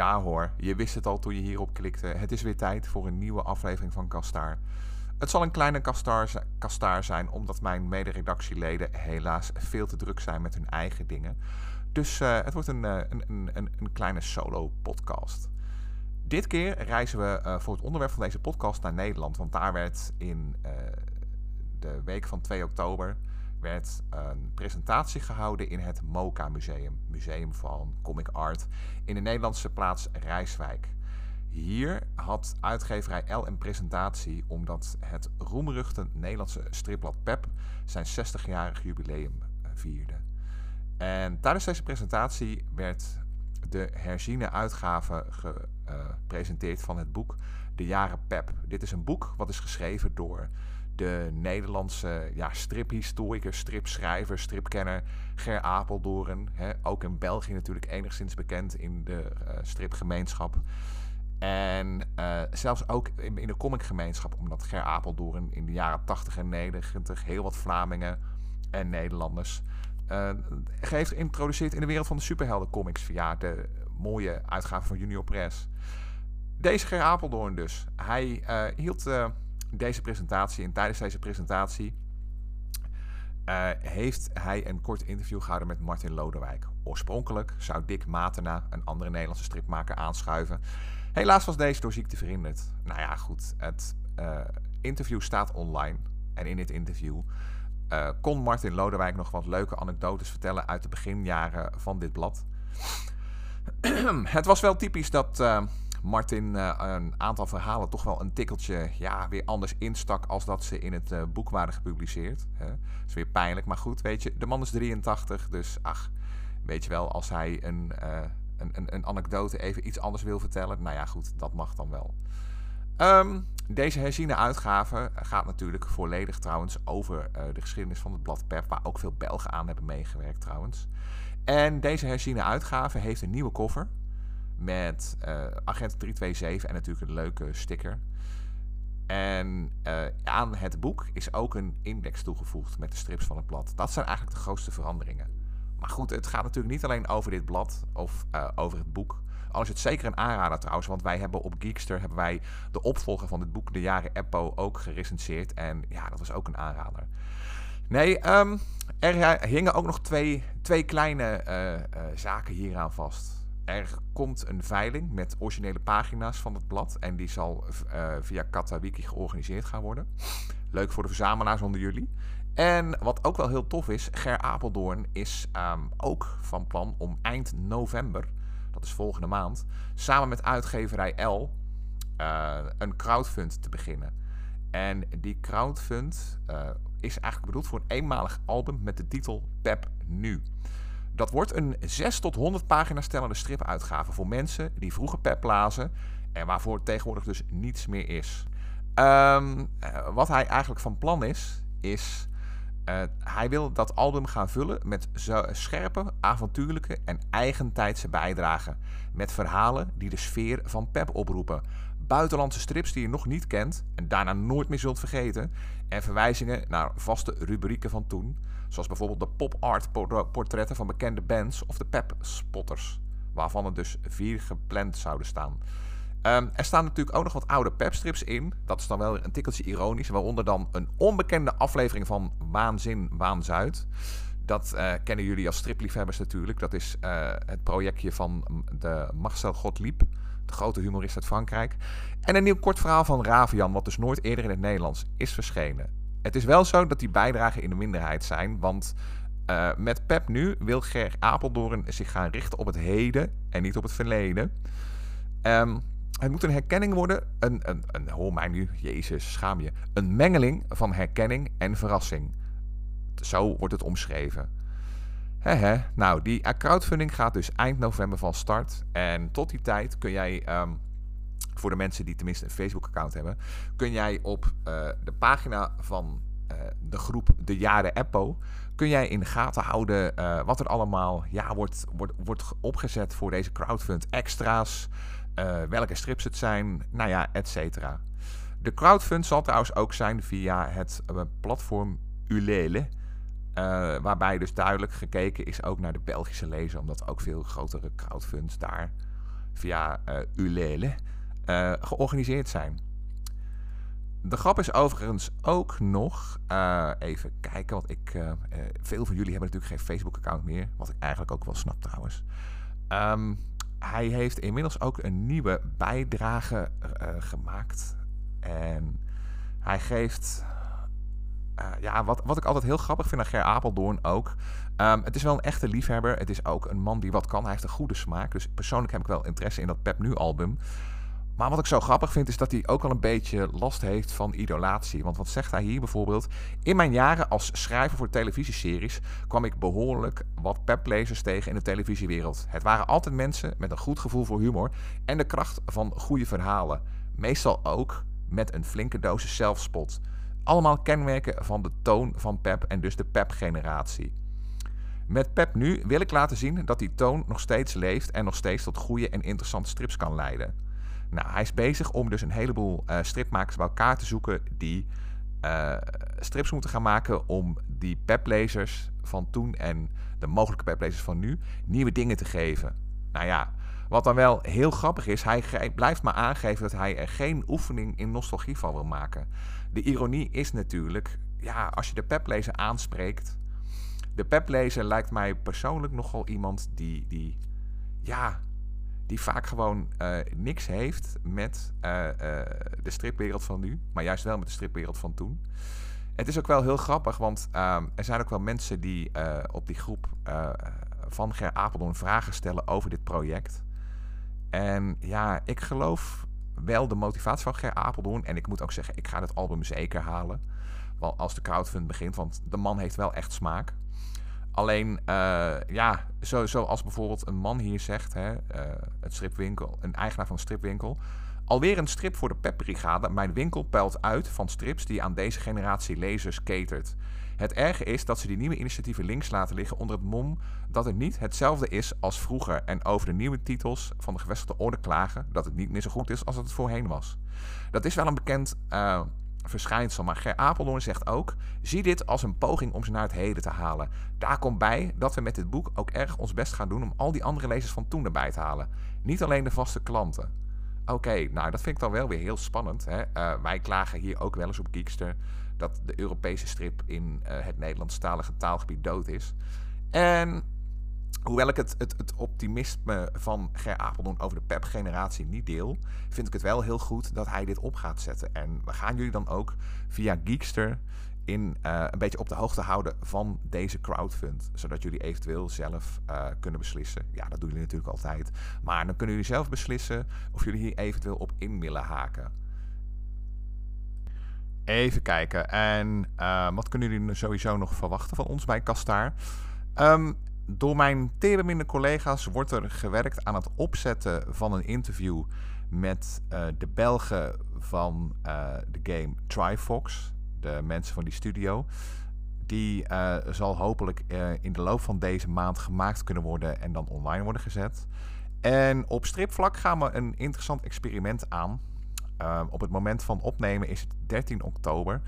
Ja hoor, je wist het al toen je hierop klikte. Het is weer tijd voor een nieuwe aflevering van Kastaar. Het zal een kleine kastaar, zijn, omdat mijn mederedactieleden helaas veel te druk zijn met hun eigen dingen. Dus uh, het wordt een, uh, een, een, een, kleine solo-podcast. Dit keer reizen we uh, voor het onderwerp van deze podcast naar Nederland. Want daar werd in de week van 2 oktober werd een presentatie gehouden in het MOCA Museum, Museum van Comic Art, in de Nederlandse plaats Rijswijk. Hier had uitgeverij L een presentatie omdat het roemruchte Nederlandse stripblad PEP zijn 60-jarig jubileum eh, vierde. En tijdens deze presentatie werd de herziene uitgave gepresenteerd van het boek De Jaren PEP. Dit is een boek wat is geschreven door de Nederlandse ja, striphistoricus, stripschrijver, stripkenner Ger Apeldoorn. Hè, ook in België natuurlijk enigszins bekend in de uh, stripgemeenschap. En uh, zelfs ook in, in de comicgemeenschap, omdat Ger Apeldoorn in de jaren 80 en 90 heel wat Vlamingen en Nederlanders uh, heeft geïntroduceerd in de wereld van de superheldencomics via de mooie uitgave van Junior Press. Deze Ger Apeldoorn dus. Hij hield deze presentatie en tijdens deze presentatie uh, heeft hij een kort interview gehouden met Martin Lodewijk. Oorspronkelijk zou Dick Matena, een andere Nederlandse stripmaker, aanschuiven. Helaas was deze door ziekte verhinderd. Nou ja, goed. Het uh, interview staat online. En in dit interview uh, kon Martin Lodewijk nog wat leuke anekdotes vertellen uit de beginjaren van dit blad. het was wel typisch dat Martin uh, een aantal verhalen toch wel een tikkeltje ja, weer anders instak als dat ze in het uh, boek waren gepubliceerd. Dat is weer pijnlijk, maar goed, weet je, de man is 83, dus ach, weet je wel, als hij een, uh, een, een, een, anekdote even iets anders wil vertellen, nou ja, goed, dat mag dan wel. Um, deze herziene uitgave gaat natuurlijk volledig trouwens over de geschiedenis van het blad PEP, waar ook veel Belgen aan hebben meegewerkt trouwens. En deze herziene uitgave heeft een nieuwe koffer met uh, Agent 327 en natuurlijk een leuke sticker. En uh, aan het boek is ook een index toegevoegd met de strips van het blad. Dat zijn eigenlijk de grootste veranderingen. Maar goed, het gaat natuurlijk niet alleen over dit blad of uh, over het boek. Al is het zeker een aanrader trouwens, want wij hebben op Geekster hebben wij de opvolger van dit boek, De Jaren Eppo, ook gerecenseerd. En ja, dat was ook een aanrader. Nee, um, er hingen ook nog twee, twee kleine uh, zaken hieraan vast. Er komt een veiling met originele pagina's van het blad. En die zal uh, via Katawiki georganiseerd gaan worden. Leuk voor de verzamelaars onder jullie. En wat ook wel heel tof is, Ger Apeldoorn is um, ook van plan om eind november, dat is volgende maand, samen met uitgeverij L uh, een crowdfund te beginnen. En die crowdfund uh, is eigenlijk bedoeld voor een eenmalig album met de titel Pep Nu. Dat wordt een 6 tot 100 pagina's stellende stripuitgave voor mensen die vroeger pep lazen en waarvoor tegenwoordig dus niets meer is. Um, wat hij eigenlijk van plan is, is uh, hij wil dat album gaan vullen met scherpe, avontuurlijke en eigentijdse bijdragen. Met verhalen die de sfeer van Pep oproepen. Buitenlandse strips die je nog niet kent en daarna nooit meer zult vergeten. En verwijzingen naar vaste rubrieken van toen. Zoals bijvoorbeeld de pop-art portretten van bekende bands of de pep-spotters. Waarvan er dus vier gepland zouden staan. Um, er staan natuurlijk ook nog wat oude pepstrips in. Dat is dan wel een tikkeltje ironisch. Waaronder dan een onbekende aflevering van Waanzin Waanzuid. Dat uh, kennen jullie als stripliefhebbers natuurlijk. Dat is uh, het projectje van de Marcel Gottlieb. De grote humorist uit Frankrijk. En een nieuw kort verhaal van Ravian. Wat dus nooit eerder in het Nederlands is verschenen. Het is wel zo dat die bijdragen in de minderheid zijn. Want uh, met Pep nu wil Ger Apeldoorn zich gaan richten op het heden en niet op het verleden. Um, het moet een herkenning worden, een, een, een, hoor mij nu, jezus, schaam je. Een mengeling van herkenning en verrassing. Zo wordt het omschreven. Hehe, nou, die crowdfunding gaat dus eind november van start. En tot die tijd kun jij um, voor de mensen die tenminste een Facebook-account hebben, kun jij op uh, de pagina van uh, de groep De Jaren Eppo, kun jij in de gaten houden wat er allemaal ja, wordt, wordt, wordt opgezet voor deze crowdfund. Extra's, welke strips het zijn, nou ja, et cetera. De crowdfund zal trouwens ook zijn via het platform Ulele. Waarbij dus duidelijk gekeken is ook naar de Belgische lezer, omdat ook veel grotere crowdfunds daar via uh, Ulele georganiseerd zijn. De grap is overigens ook nog, even kijken, want ik, veel van jullie hebben natuurlijk geen Facebook-account meer, wat ik eigenlijk ook wel snap trouwens. Um, hij heeft inmiddels ook een nieuwe bijdrage gemaakt. En hij geeft ja, wat, wat ik altijd heel grappig vind aan Ger Apeldoorn ook. Um, het is wel een echte liefhebber. Het is ook een man die wat kan. Hij heeft een goede smaak. Dus persoonlijk heb ik wel interesse in dat Pep Nu album. Maar wat ik zo grappig vind is dat hij ook al een beetje last heeft van idolatie. Want wat zegt hij hier bijvoorbeeld? In mijn jaren als schrijver voor televisieseries kwam ik behoorlijk wat peplezers tegen in de televisiewereld. Het waren altijd mensen met een goed gevoel voor humor en de kracht van goede verhalen. Meestal ook met een flinke dosis zelfspot. Allemaal kenmerken van de toon van Pep en dus de Pep-generatie. Met Pep nu wil ik laten zien dat die toon nog steeds leeft en nog steeds tot goede en interessante strips kan leiden. Nou, hij is bezig om dus een heleboel uh, stripmakers bij elkaar te zoeken die uh, strips moeten gaan maken om die Pep-lezers van toen en de mogelijke Pep-lezers van nu nieuwe dingen te geven. Nou ja, wat dan wel heel grappig is, hij blijft maar aangeven dat hij er geen oefening in nostalgie van wil maken. De ironie is natuurlijk, ja, als je de peplezer aanspreekt. De peplezer lijkt mij persoonlijk nogal iemand die, die ja, die vaak gewoon uh, niks heeft met uh, uh, de stripwereld van nu, maar juist wel met de stripwereld van toen. Het is ook wel heel grappig, want ehm, er zijn ook wel mensen die op die groep van Ger Apeldoorn vragen stellen over dit project. En ja, ik geloof wel de motivatie van Ger Apeldoorn. En ik moet ook zeggen, ik ga het album zeker halen. Wel als de crowdfund begint, want de man heeft wel echt smaak. Alleen, uh, ja, zo, zoals bijvoorbeeld een man hier zegt, hè, uh, het stripwinkel, een eigenaar van een stripwinkel. Alweer een strip voor de Pepbrigade. Mijn winkel peilt uit van strips die aan deze generatie lezers catert. Het erge is dat ze die nieuwe initiatieven links laten liggen onder het mom dat het niet hetzelfde is als vroeger en over de nieuwe titels van de gevestigde orde klagen dat het niet meer zo goed is als het voorheen was. Dat is wel een bekend uh, verschijnsel, maar Ger Apeldoorn zegt ook: zie dit als een poging om ze naar het heden te halen. Daar komt bij dat we met dit boek ook erg ons best gaan doen om al die andere lezers van toen erbij te halen. Niet alleen de vaste klanten. Oké, nou dat vind ik dan wel weer heel spannend. Hè? Uh, wij klagen hier ook wel eens op Geekster dat de Europese strip in uh, het Nederlandstalige taalgebied dood is. En hoewel ik het, het, het optimisme van Ger Apeldoorn over de PEP-generatie niet deel, vind ik het wel heel goed dat hij dit op gaat zetten. En we gaan jullie dan ook via Geekster in uh, een beetje op de hoogte houden van deze crowdfund. Zodat jullie eventueel zelf uh, kunnen beslissen. Ja, dat doen jullie natuurlijk altijd. Maar dan kunnen jullie zelf beslissen of jullie hier eventueel op in willen haken. Even kijken. En uh, wat kunnen jullie sowieso nog verwachten van ons bij Kastaar? Um, door mijn terenminder collega's wordt er gewerkt aan het opzetten van een interview met uh, de Belgen van uh, de game Trifox, de mensen van die studio. Die uh, zal hopelijk in de loop van deze maand gemaakt kunnen worden en dan online worden gezet. En op stripvlak gaan we een interessant experiment aan. Uh, op het moment van opnemen is het 13 oktober.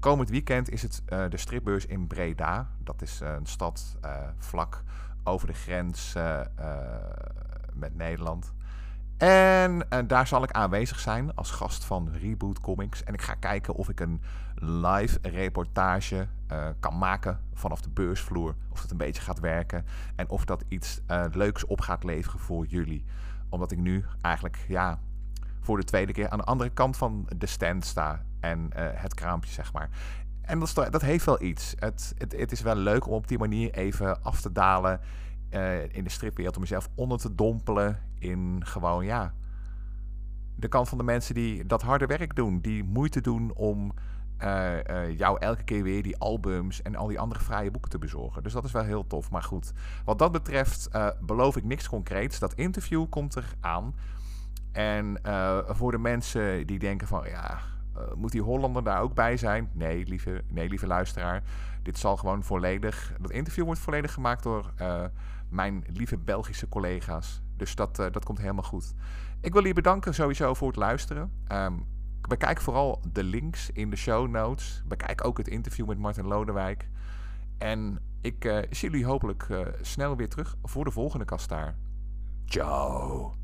Komend weekend is het uh, de stripbeurs in Breda. Dat is uh, een stad vlak over de grens met Nederland. En daar zal ik aanwezig zijn als gast van Reboot Comics. En ik ga kijken of ik een live reportage kan maken vanaf de beursvloer. Of het een beetje gaat werken. En of dat iets leuks op gaat leveren voor jullie. Omdat ik nu eigenlijk, ja, voor de tweede keer aan de andere kant van de stand sta. En uh, het kraampje, zeg maar. En dat, dat heeft wel iets. Het, het, het, is wel leuk om op die manier even af te dalen uh, in de stripwereld. Om jezelf onder te dompelen in gewoon, ja... De kant van de mensen die dat harde werk doen. Die moeite doen om uh, jou elke keer weer die albums en al die andere vrije boeken te bezorgen. Dus dat is wel heel tof. Maar goed, wat dat betreft beloof ik niks concreets. Dat interview komt er aan. En uh, voor de mensen die denken van ja, uh, moet die Hollander daar ook bij zijn? Nee, lieve, nee, lieve luisteraar. Dit zal gewoon volledig. Dat interview wordt volledig gemaakt door uh, mijn lieve Belgische collega's. Dus dat, dat komt helemaal goed. Ik wil je bedanken sowieso voor het luisteren. Bekijk vooral de links in de show notes. Bekijk ook het interview met Martin Lodewijk. En ik zie jullie hopelijk snel weer terug voor de volgende kast daar. Ciao.